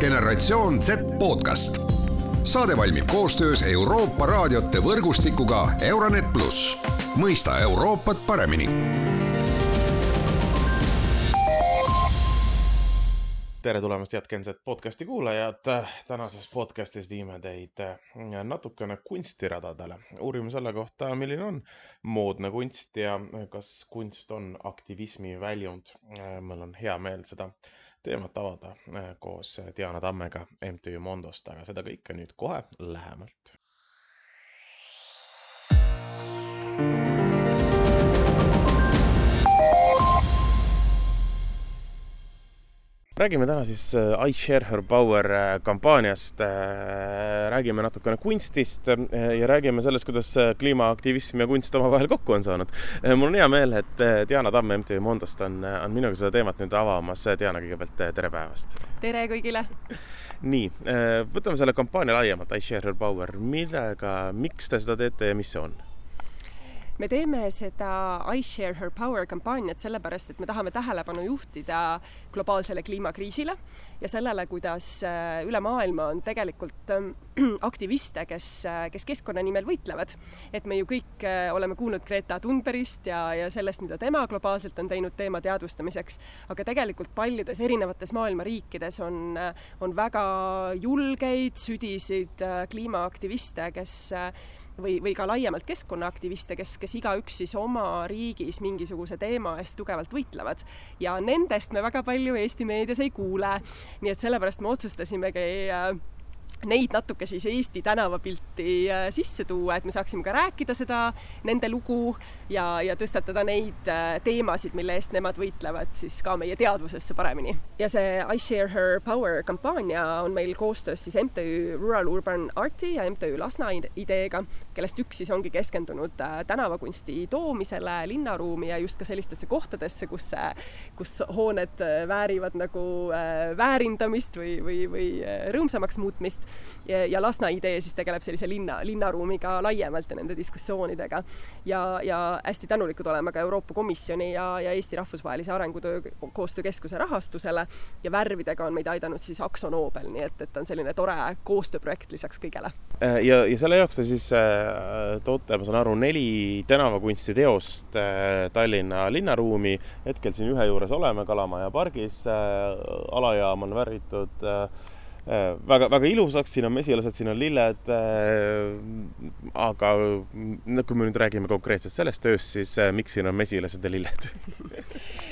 generatsioon Z podcast. saade valmib koostöös Euroopa raadiote võrgustikuga Euronet pluss, mõista Euroopat paremini tere tulemast, head Genset podcasti kuulajad. tänases podcastis viime teid natukene kunstiradadele. uurime selle kohta, milline on moodne kunst ja kas kunst on aktivismi väljund. mul on hea meel seda teemat avada koos Diana Tammega MTÜ Mondost, aga seda kõike nüüd kohe lähemalt räägime täna siis äh, I share her power äh, kampaaniast, äh, räägime natukene kunstist ja räägime sellest, kuidas kliimaaktivism ja kunst omavahel kokku on saanud. mul on hea meel, et Diana Tamm MTÜ Mondost on, on minuga seda teemat nüüd avamas. Diana, kõigepealt tere päevast! tere kõigile! nii, võtame selle kampaania laiemalt, I share her power, millega, miks te seda teete ja mis see on? Me teeme seda I share her power kampaaniat sellepärast, et me tahame tähelepanu juhtida globaalsele kliimakriisile ja sellele, kuidas äh, üle maailma on tegelikult ähm, aktiviste, kes, äh, kes keskkonna nimel võitlevad. et me ju kõik äh, oleme kuulnud Greta Thunbergist ja, ja sellest, mida tema globaalselt on teinud teema teadvustamiseks, aga tegelikult paljudes erinevates maailma riikides on, on väga julgeid, südiseid kliimaaktiviste, kes või, või ka laiemalt keskkonnaaktiviste, kes, kes igaüks siis oma riigis mingisuguse teema eest tugevalt võitlevad. ja nendest me väga palju Eesti meedias ei kuule. nii et sellepärast me otsustasimegi äh, neid natuke siis Eesti tänavapilti äh, sisse tuua, et me saaksime ka rääkida seda, nende lugu ja, ja tõstatada neid äh, teemasid, mille eest nemad võitlevad siis ka meie teadvusesse paremini. ja see I share her power kampaania on meil koostöös siis MTÜ Rural Urban Arti ja MTÜ Lasna ideega, kellest üks siis ongi keskendunud äh, tänavakunsti toomisele linnaruumi ja just ka sellistesse kohtadesse, kus, kus hooned väärivad nagu väärindamist või, või, või rõõmsamaks muutmist ja, Lasna idee siis tegeleb sellise linna, linnaruumiga laiemalt ja nende diskussioonidega. ja, ja hästi tänulikud oleme ka Euroopa Komisjoni ja, ja Eesti Rahvusvahelise Arengutöö Koostöökeskuse rahastusele ja värvidega on meid aidanud siis Akso Nobel, nii et, et on selline tore koostööprojekt lisaks kõigele. Äh, ja, ja selle jaoks te siis äh, toote, ma saan aru, neli tänavakunstiteost äh, Tallinna linnaruumi. hetkel siin ühe juures oleme, Kalamaja pargis äh,. alajaam on värvitud äh, Äh, väga, väga ilusaks, siin on mesilased, siin on lilled. Äh, aga kui me nüüd räägime konkreetselt sellest tööst, siis äh, miks siin on mesilased ja lilled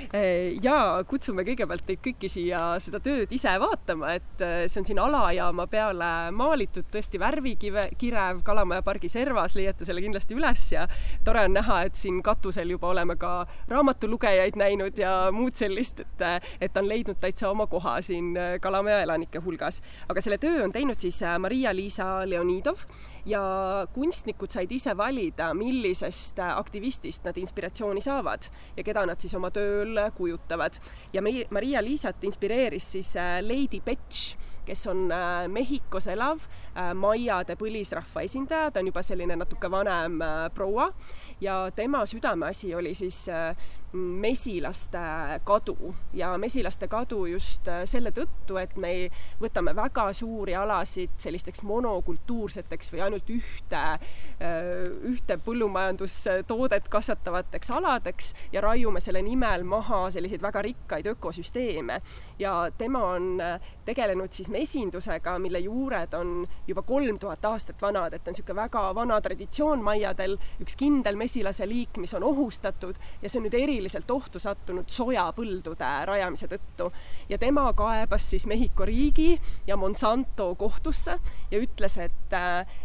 ja kutsume kõigepealt teid kõiki siia seda tööd ise vaatama, et see on siin alajaama peale maalitud tõesti värvikirev Kalamaja pargi servas, leiate selle kindlasti üles ja tore on näha, et siin katusel juba oleme ka raamatulugejaid näinud ja muud sellist, et, et on leidnud täitsa oma koha siin Kalamaja elanike hulgas. Aga selle töö on teinud siis Maria-Liisa Leonidov ja kunstnikud said ise valida, millisest aktivistist nad inspiratsiooni saavad ja keda nad siis oma tööl kujutavad. ja Maria-Liisat inspireeris siis äh, Lady Betch kes on Mehhikos elav maiade põlisrahva esindaja, ta on juba selline natuke vanem proua ja tema südameasi oli siis mesilaste kadu ja mesilaste kadu just äh, selle tõttu, et me võtame väga suuri alasid sellisteks monokultuurseteks või ainult ühte, äh, ühte põllumajandustoodet kasvatavateks aladeks ja raiume selle nimel maha selliseid väga rikkaid ökosüsteeme. ja tema on äh, tegelenud siis mesindusega, mille juured on juba kolm tuhat aastat vanad, et on niisugune väga vana traditsioon maiadel, üks kindel mesilase liik, mis on ohustatud ja see on nüüd eriline eriliselt ohtu sattunud sojapõldude rajamise tõttu. ja tema kaebas siis Mehhiko riigi ja Monsanto kohtusse ja ütles, et,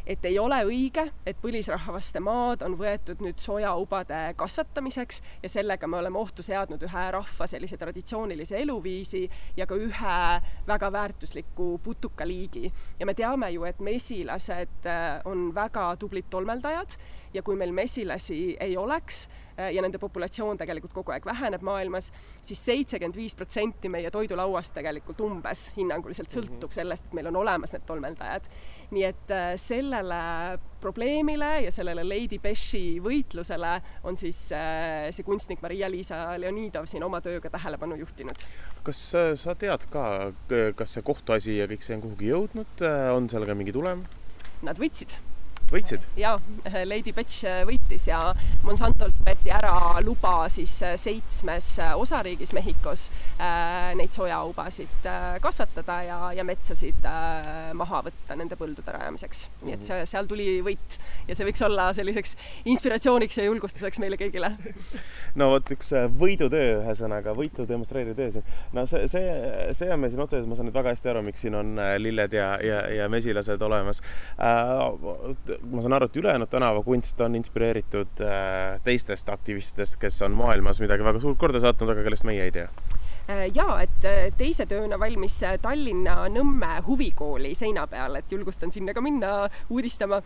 et ei ole õige, et põlisrahvaste maad on võetud nüüd sojaubade kasvatamiseks ja sellega me oleme ohtu seadnud ühe rahva sellise traditsioonilise eluviisi ja ka ühe väga väärtusliku putukaliigi. ja me teame ju, et mesilased on väga tublid tolmeldajad ja kui meil mesilasi ei oleks ja nende populatsioon tegelikult tegelikult kogu aeg väheneb maailmas siis, siis seitsekümmend viis protsenti meie toidulauast tegelikult umbes hinnanguliselt mhm. sõltub sellest, et meil on olemas need tolmeldajad. nii et äh, sellele probleemile ja sellele Lady Beshi võitlusele on siis äh, see kunstnik Maria-Liisa Leonidov siin oma tööga tähelepanu juhtinud. kas sa tead ka, kas see kohtuasi ja kõik see on kuhugi jõudnud, on seal ka mingi tulem? Nad võitsid võitsid? jaa, Lady Betch äh, võitis ja Monsantolt võeti ära luba siis äh, seitsmes osariigis Mehhikos neid sojaubasid kasvatada ja, ja metsasid maha võtta nende põldude rajamiseks nii et see, seal tuli võit ja see võiks olla selliseks inspiratsiooniks ja julgustuseks meile kõigile no vot, üks võidutöö, ühesõnaga võitu demonstreeriv töö siin. no see, see, see on meil siin otseses, ma saan nüüd väga hästi aru, miks siin on lilled ja, ja, ja mesilased olemas äh, ma saan aru, et ülejäänud tänavakunst on inspireeritud äh, teistest aktivistidest, kes on maailmas midagi väga suurt korda saatnud, aga kellest meie ei tea äh, jaa, et äh, teise tööna valmis Tallinna Nõmme huvikooli seina peal, et julgustan sinna ka minna uudistama.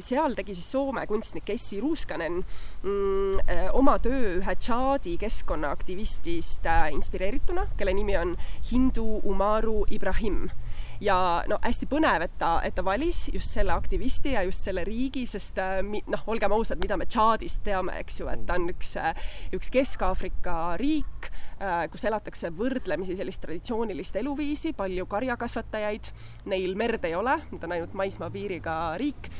seal tegi siis Soome kunstnik Essi Ruuskanen mm, oma töö ühe Tšaadi keskkonnaaktivistist inspireerituna, kelle nimi on Hindu Umaru Ibrahim ja no hästi põnev, et ta, et ta valis just selle aktivisti ja just selle riigi, sest äh, noh, olgem ausad, mida me Tšaadist teame, eks ju, et ta on üks, äh, üks Kesk-Aafrika riik, äh, kus elatakse võrdlemisi sellist traditsioonilist eluviisi, palju karjakasvatajaid, neil merd ei ole, nad on ainult maismaapiiriga riik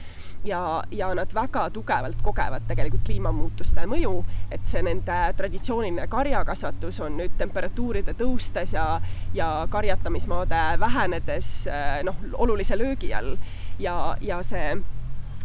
ja, ja nad väga tugevalt kogevad tegelikult kliimamuutuste mõju, et see nende traditsiooniline karjakasvatus on nüüd temperatuuride tõustes ja, ja karjatamismaade vähenedes noh, olulise löögi all. Ja, ja see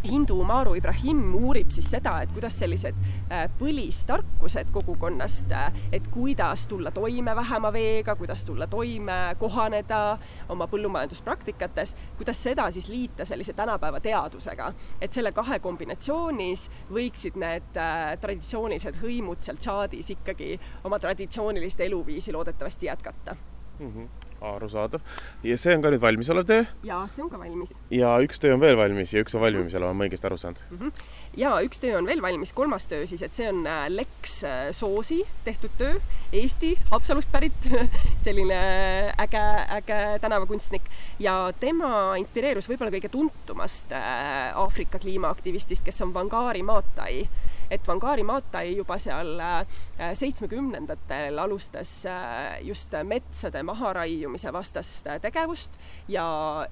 hindu Maru Ibrahim uurib siis seda, et kuidas sellised äh, põlistarkused kogukonnast, äh, et kuidas tulla toime vähema veega, kuidas tulla toime, kohaneda oma põllumajanduspraktikates, kuidas seda siis liita sellise tänapäeva teadusega. et selle kahe kombinatsioonis võiksid need äh, traditsioonilised hõimud seal Tšaadis ikkagi oma traditsioonilist eluviisi loodetavasti jätkata mm. -hmm arusaadav. ja see on ka nüüd valmisolev töö? jaa, see on ka valmis. ja üks töö on veel valmis ja üks on valmimisel, olen ma õigesti aru saanud mm? -hmm. jaa, üks töö on veel valmis, kolmas töö siis, et see on äh, Lex äh, Soosi tehtud töö, Eesti, Haapsalust pärit selline äge, äge tänavakunstnik ja tema inspireerus võib-olla kõige tuntumast äh, Aafrika kliimaaktivistist, kes on Wangari Maathai et Wangari Maathai juba seal seitsmekümnendatel alustas just metsade maharaiumise vastast tegevust ja,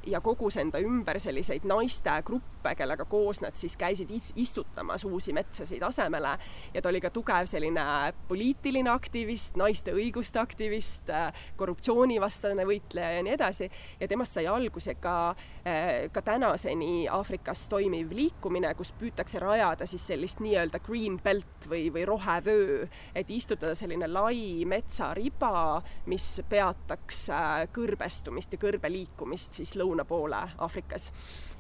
ja kogus enda ümber selliseid naistegruppe, kellega koos nad siis käisid istutamas uusi metsasid asemele. Ja ta oli ka tugev selline poliitiline aktivist, naiste õiguste aktivist, korruptsioonivastane võitleja ja nii edasi. Ja temast sai alguse ka, ka tänaseni Aafrikas toimiv liikumine, kus püütakse rajada siis sellist nii-öelda green belt või, või rohevöö, et istutada selline lai metsariba, mis peataks kõrbestumist ja kõrbeliikumist siis lõuna poole Aafrikas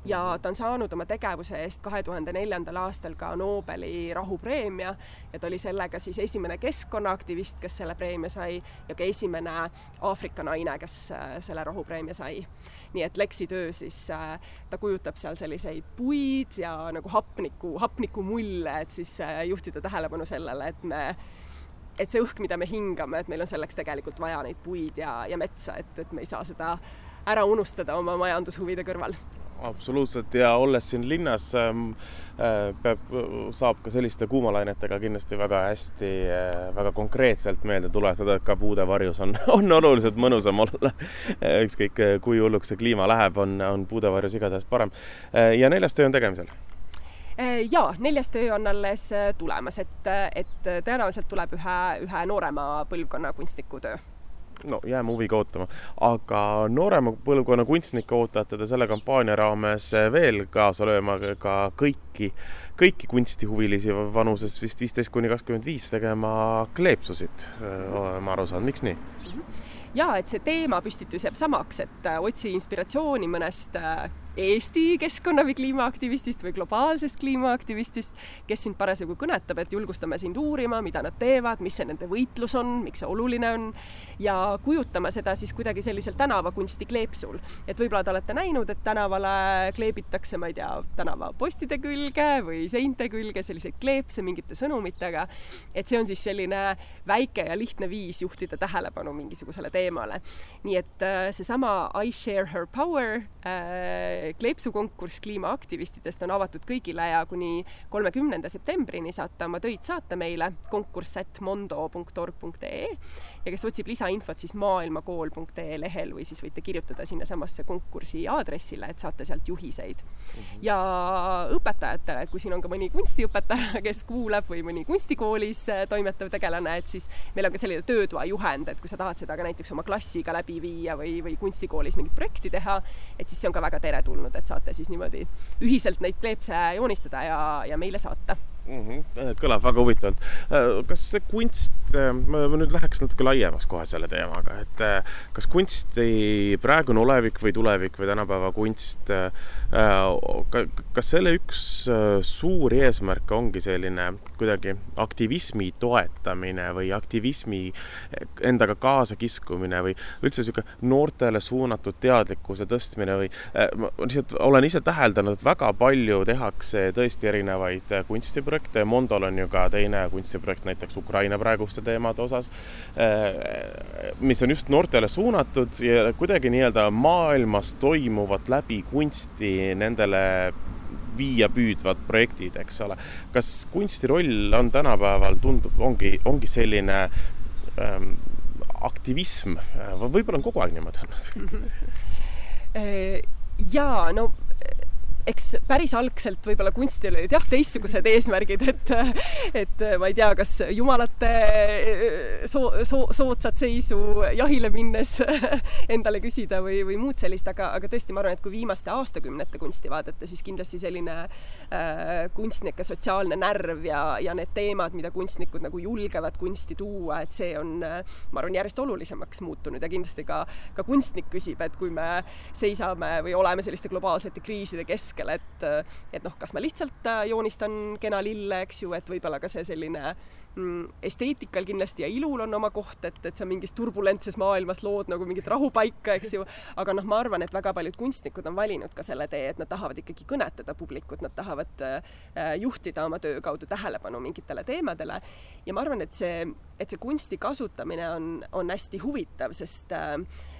ja ta on saanud oma tegevuse eest kahe tuhande neljandal aastal ka Nobeli rahupreemia ja ta oli sellega siis esimene keskkonnaaktivist, kes selle preemia sai ja ka esimene Aafrika naine, kes äh, selle rahupreemia sai. nii et Lexi töö siis, äh, ta kujutab seal selliseid puid ja nagu hapniku, hapnikumulle, et siis äh, juhtida tähelepanu sellele, et me et see õhk, mida me hingame, et meil on selleks tegelikult vaja neid puid ja, ja metsa, et, et me ei saa seda ära unustada oma majandushuvide kõrval absoluutselt ja olles siin linnas ähm, äh, peab, saab ka selliste kuumalainetega kindlasti väga hästi äh,, väga konkreetselt meelde tuletada, et ka puude varjus on, on oluliselt mõnusam olla. ükskõik kui hulluks see kliima läheb, on, on puude varjus igatahes parem. Äh, ja neljas töö on tegemisel äh, jaa, neljas töö on alles tulemas, et, et tõenäoliselt tuleb ühe, ühe noorema põlvkonna kunstniku töö no jääme huviga ootama. aga noorema põlvkonna kunstnikke ootate te selle kampaania raames veel kaasa lööma ka kõiki, kõiki kunstihuvilisi vanuses vist viisteist kuni kakskümmend viis tegema kleepsusid, ma aru saanud, miks nii? -hmm ja et see teemapüstitus jääb samaks, et otsi inspiratsiooni mõnest Eesti keskkonna või kliimaaktivistist või globaalsest kliimaaktivistist, kes sind parasjagu kõnetab, et julgustame sind uurima, mida nad teevad, mis see nende võitlus on, miks see oluline on ja kujutame seda siis kuidagi sellisel tänavakunsti kleepsul. et võib-olla te olete näinud, et tänavale kleebitakse, ma ei tea, tänavapostide külge või seinte külge selliseid kleepse mingite sõnumitega. et see on siis selline väike ja lihtne viis juhtida tähelepanu mingisugusele teemale. nii et äh, seesama I share her power äh, kleepsukonkurss kliimaaktivistidest on avatud kõigile ja kuni kolmekümnenda septembrini saate oma töid saata meile konkurss.mondo.org.ee ja kes otsib lisainfot, siis maailmakool.ee lehel või siis võite kirjutada sinnasamasse konkursi aadressile, et saate sealt juhiseid. -hmm. ja õpetajatele, et kui siin on ka mõni kunstiõpetaja, kes kuulab või mõni kunstikoolis toimetav tegelane, et siis meil on ka selline töötoa juhend, et kui sa tahad seda ka näiteks oma klassiga läbi viia või, või kunstikoolis mingit projekti teha, et siis see on ka väga teretulnud teretulnud, et saate siis niimoodi ühiselt neid kleepse joonistada ja, ja meile saata mm. -hmm. kõlab väga huvitavalt. Äh, kas see kunst, äh, ma nüüd läheks natuke laiemaks kohe selle teemaga, et kas kunsti praegune olevik või tulevik või tänapäeva kunst, kas selle üks suuri eesmärke ongi selline kuidagi aktivismi toetamine või aktivismi endaga kaasa kiskumine või üldse niisugune noortele suunatud teadlikkuse tõstmine või ma lihtsalt olen ise täheldanud, et väga palju tehakse tõesti erinevaid kunstiprojekte, projekte, Mondol on ju ka teine kunstiprojekt näiteks Ukraina praeguste teemade osas, eh, mis on just noortele suunatud ja kuidagi nii-öelda maailmas toimuvat läbi kunsti nendele viia püüdvad projektid, eks ole. kas kunsti roll on tänapäeval, tundub, ongi, ongi selline ähm, aktivism, võib-olla on kogu aeg niimoodi olnud jaa, no eks päris algselt võib-olla kunstil olid jah, teistsugused eesmärgid, et et ma ei tea, kas jumalate soo-, soo-, soodsat seisu jahile minnes endale küsida või, või muud sellist, aga, aga tõesti, ma arvan, et kui viimaste aastakümnete kunsti vaadata, siis kindlasti selline äh, kunstnike sotsiaalne närv ja, ja need teemad, mida kunstnikud nagu julgevad kunsti tuua, et see on, ma arvan, järjest olulisemaks muutunud ja kindlasti ka, ka kunstnik küsib, et kui me seisame või oleme selliste globaalsete kriiside keskel, keskel, et et noh, kas ma lihtsalt äh, joonistan kena lille, eks ju, et võib-olla ka see selline mm, esteetikal kindlasti ja ilul on oma koht, et, et sa mingis turbulentses maailmas lood nagu mingit rahupaika, eks ju, aga noh, ma arvan, et väga paljud kunstnikud on valinud ka selle tee, et nad tahavad ikkagi kõnetada publikut, nad tahavad äh, juhtida oma töö kaudu tähelepanu mingitele teemadele. Ja ma arvan, et see, et see kunsti kasutamine on, on hästi huvitav, sest äh,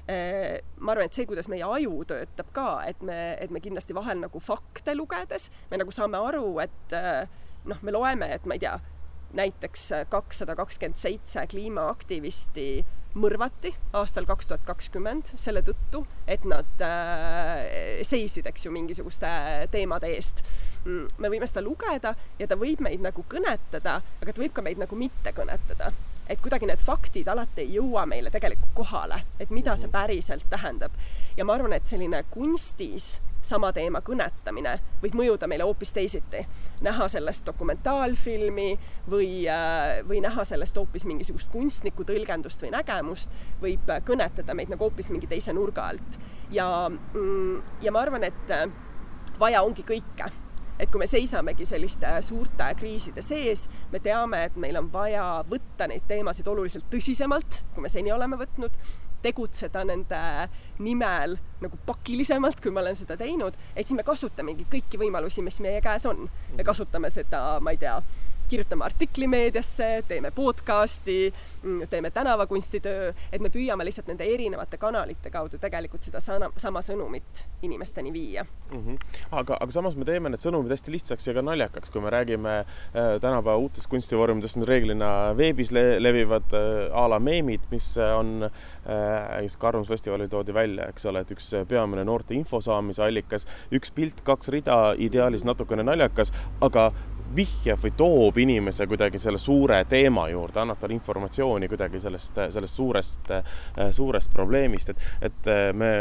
ma arvan, et see, kuidas meie aju töötab ka, et me, et me kindlasti vahel nagu fakte lugedes me nagu saame aru, et äh, noh, me loeme, et ma ei tea, näiteks kakssada kakskümmend seitse kliimaaktivisti mõrvati aastal kaks tuhat kakskümmend selle tõttu, et nad äh, seisid, eks ju, mingisuguste teemade eest. Mm, me võime seda lugeda ja ta võib meid nagu kõnetada, aga ta võib ka meid nagu mitte kõnetada et kuidagi need faktid alati ei jõua meile tegelikult kohale, et mida see mhm. päriselt tähendab. ja ma arvan, et selline kunstis sama teema kõnetamine võib mõjuda meile hoopis teisiti. näha sellest dokumentaalfilmi või, äh, või näha sellest hoopis mingisugust kunstnikku tõlgendust või nägemust, võib kõnetada meid nagu hoopis mingi teise nurga alt. ja, mm, ja ma arvan, et äh, vaja ongi kõike et kui me seisamegi selliste suurte kriiside sees, me teame, et meil on vaja võtta neid teemasid oluliselt tõsisemalt, kui me seni oleme võtnud, tegutseda nende nimel nagu pakilisemalt, kui me oleme seda teinud, et siis me kasutamegi kõiki võimalusi, mis meie käes on. me kasutame seda, ma ei tea, kirjutame artikli meediasse, teeme podcast'i, mm, teeme tänavakunstitöö, et me püüame lihtsalt nende erinevate kanalite kaudu tegelikult seda sana, sama sõnumit inimesteni viia mm. -hmm. aga, aga samas me teeme need sõnumid hästi lihtsaks ja ka naljakaks, kui me räägime äh, tänapäeva uutest kunstivormidest, mis reeglina veebis le levivad äh, a la meemid, mis on äh,, just ka Arvamusfestivalil toodi välja, eks ole, et üks peamine noorte info saamise allikas, üks pilt, kaks rida, ideaalis natukene naljakas, aga vihjab või toob inimese kuidagi selle suure teema juurde, annab talle informatsiooni kuidagi sellest, sellest suurest, suurest probleemist, et, et me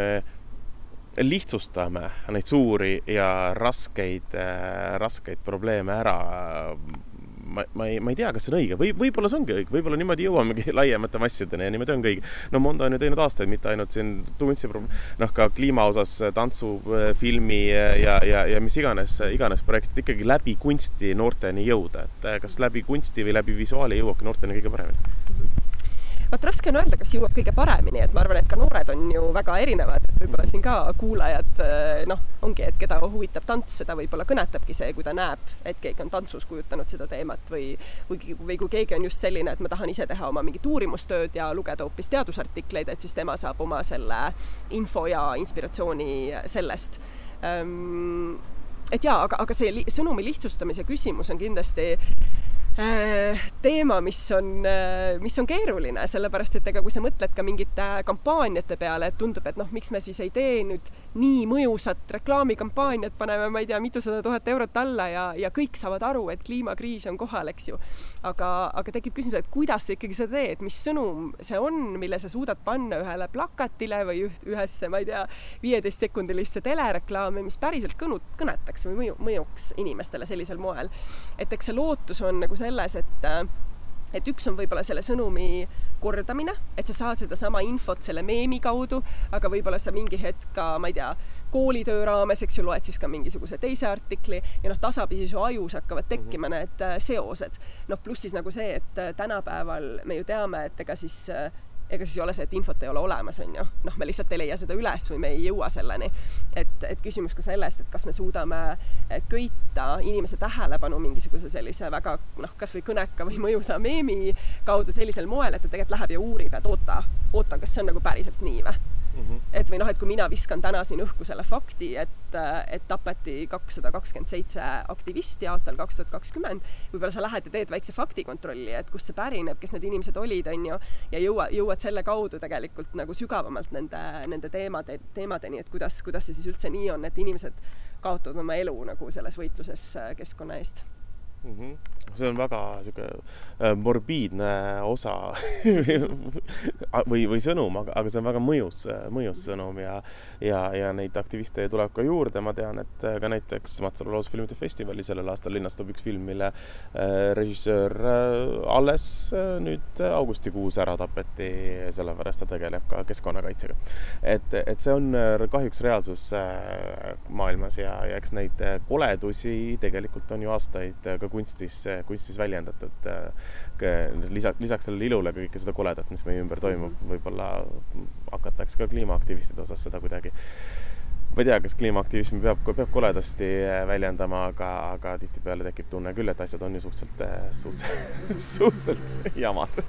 lihtsustame neid suuri ja raskeid, raskeid probleeme ära ma, ma ei, ma ei tea, kas see on õige või võib-olla see ongi õige, võib-olla niimoodi jõuamegi laiemate massideni ja niimoodi ongi õige. no Mondo on ju teinud aastaid, mitte ainult siin tundsi, noh, ka kliima osas tantsu, filmi ja, ja, ja mis iganes, iganes projektid ikkagi läbi kunsti noorteni jõuda, et kas läbi kunsti või läbi visuaali jõuabki noorteni kõige paremini? Vot raske on öelda, kas jõuab kõige paremini, et ma arvan, et ka noored on ju väga erinevad, et võib-olla siin ka kuulajad eh, noh, ongi, et keda huvitab tants, seda võib-olla kõnetabki see, kui ta näeb, et keegi on tantsus kujutanud seda teemat või või, või kui keegi on just selline, et ma tahan ise teha oma mingit uurimustööd ja lugeda hoopis teadusartikleid, et siis tema saab oma selle info ja inspiratsiooni sellest. Ehm, et jaa, aga, aga see li sõnumi lihtsustamise küsimus on kindlasti teema, mis on, äh, mis on keeruline, sellepärast et ega kui sa mõtled ka mingite kampaaniate peale, et tundub, et noh, miks me siis ei tee nüüd nii mõjusat reklaamikampaaniat, paneme, ma ei tea, mitusada tuhat eurot alla ja, ja kõik saavad aru, et kliimakriis on kohal, eks ju. aga, aga tekib küsimus, et kuidas sa ikkagi seda teed, mis sõnum see on, mille sa suudad panna ühele plakatile või üht, ühesse, ma ei tea, viieteistsekundilisse telereklaami, mis päriselt kõnu, kõnetaks või mõju, mõjuks inimestele sellisel moel. et eks see lootus on nagu selles, et et üks on võib-olla selle sõnumi kordamine, et sa saad sedasama infot selle meemi kaudu, aga võib-olla sa mingi hetk ka, ma ei tea, koolitöö raames, eks ju, loed siis ka mingisuguse teise artikli ja noh, tasapisi su ajus hakkavad tekkima -hmm. need äh, seosed. noh, pluss siis nagu see, et äh, tänapäeval me ju teame, et ega siis äh, ega siis ei ole see, et infot ei ole olemas, on ju. noh, me lihtsalt ei leia seda üles või me ei jõua selleni. et, et küsimus ka sellest, et kas me suudame eh, köita inimese tähelepanu mingisuguse sellise väga noh, kasvõi kõneka või mõjusa meemi kaudu sellisel moel, et ta tegelikult läheb ja uurib, et oota, oota, kas see on nagu päriselt nii või või noh, et kui mina viskan täna siin õhku selle fakti, et, et tapeti kakssada kakskümmend seitse aktivisti aastal kaks tuhat kakskümmend, võib-olla sa lähed ja teed väikse faktikontrolli, et kust see pärineb, kes need inimesed olid, on ju, ja jõua, jõuad selle kaudu tegelikult nagu sügavamalt nende, nende teemade, teemadeni, et kuidas, kuidas see siis üldse nii on, et inimesed kaotavad oma elu nagu selles võitluses keskkonna eest mm. -hmm. see on väga sihuke äh, morbiidne osa või, või sõnum, aga, aga see on väga mõjus, mõjus sõnum ja, ja, ja neid aktiviste tuleb ka juurde. ma tean, et ka näiteks Matsalu loodusfilmide festivali sellel aastal linnastub üks film, mille äh, režissöör äh, alles äh, nüüd augustikuus ära tapeti, sellepärast ta tegeleb ka keskkonnakaitsega. et, et see on äh, kahjuks reaalsus äh, maailmas ja, ja eks neid koledusi tegelikult on ju aastaid ka kunstis, kunstis väljendatud. lisaks, lisaks sellele ilule kõike seda koledat, mis meie ümber toimub, võib-olla hakatakse ka kliimaaktivistide osas seda kuidagi ma ei tea, kas kliimaaktivismi peab, peab koledasti väljendama, aga, aga tihtipeale tekib tunne küll, et asjad on ju suhteliselt, suhteliselt, suhteliselt jamad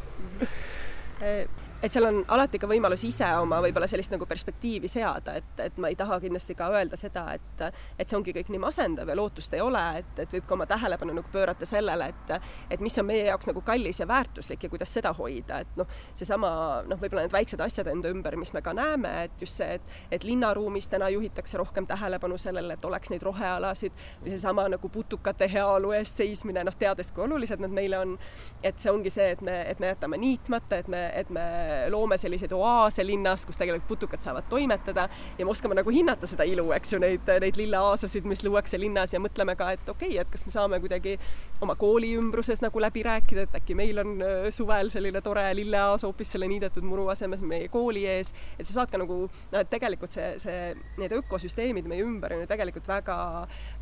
et seal on alati ka võimalus ise oma võib-olla sellist nagu perspektiivi seada, et, et ma ei taha kindlasti ka öelda seda, et, et see ongi kõik nii masendav ja lootust ei ole, et, et võib ka oma tähelepanu nagu pöörata sellele, et, et mis on meie jaoks nagu kallis ja väärtuslik ja kuidas seda hoida, et noh, seesama noh, võib-olla need väiksed asjad enda ümber, mis me ka näeme, et just see, et, et linnaruumis täna juhitakse rohkem tähelepanu sellele, et oleks neid rohealasid või seesama nagu putukate heaolu eest seismine, noh, teades, kui olulised nad meile on. et see ongi see, et me, et me jätame niitmata, et me, et me loome selliseid oaase linnas, kus tegelikult putukad saavad toimetada ja me oskame nagu hinnata seda ilu, eks ju, neid, neid lilleaasasid, mis luuakse linnas ja mõtleme ka, et okei okay,, et kas me saame kuidagi oma kooli ümbruses nagu läbi rääkida, et äkki meil on äh, suvel selline tore lilleaas hoopis selle niidetud muru asemel meie kooli ees, et sa saad ka nagu noh, et tegelikult see, see, need ökosüsteemid meie ümber on ju tegelikult väga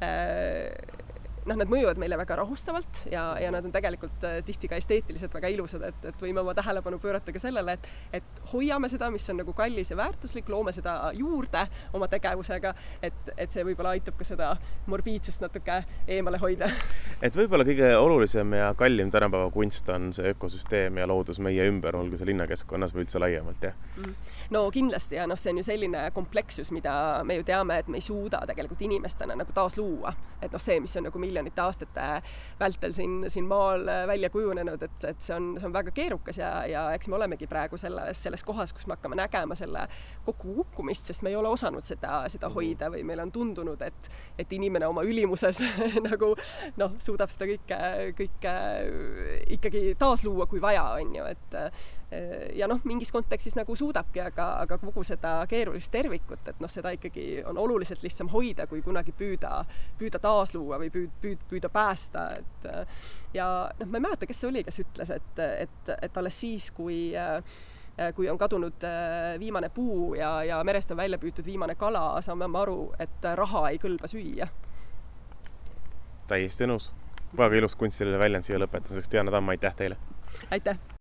äh, noh, nad mõjuvad meile väga rahustavalt ja, ja nad on tegelikult äh, tihti ka esteetiliselt väga ilusad, et, et võime oma tähelepanu pöörata ka sellele, et, et hoiame seda, mis on nagu kallis ja väärtuslik, loome seda juurde oma tegevusega, et, et see võib-olla aitab ka seda morbiidsust natuke eemale hoida. et võib-olla kõige olulisem ja kallim tänapäeva kunst on see ökosüsteem ja loodus meie ümber, olgu see linnakeskkonnas või üldse laiemalt, jah mm.? no kindlasti ja noh, see on ju selline komplekssus, mida me ju teame, et me ei suuda tegelikult inimestena nagu taas luua. et noh, see, mis on nagu miljonite aastate vältel siin, siin maal välja kujunenud, et, et see on, see on väga keerukas ja, ja eks me olemegi praegu selles, selles kohas, kus me hakkame nägema selle kokkukukkumist, sest me ei ole osanud seda, seda mhm. hoida või meil on tundunud, et, et inimene oma ülimuses nagu noh, suudab seda kõike, kõike ikkagi taasluua, kui vaja, on ju, et ja noh, mingis kontekstis nagu suudabki, aga, aga kogu seda keerulist tervikut, et noh, seda ikkagi on oluliselt lihtsam hoida, kui kunagi püüda, püüda taasluua või püüd, püüd, püüda päästa, et ja noh, ma ei mäleta, kes see oli, kes ütles, et, et, et alles siis, kui kui on kadunud viimane puu ja, ja merest on välja püütud viimane kala, saame me aru, et raha ei kõlba süüa. täiesti nõus. väga ilus kunstiline väljend siia lõpetuseks, Diana Tamm, aitäh teile! aitäh!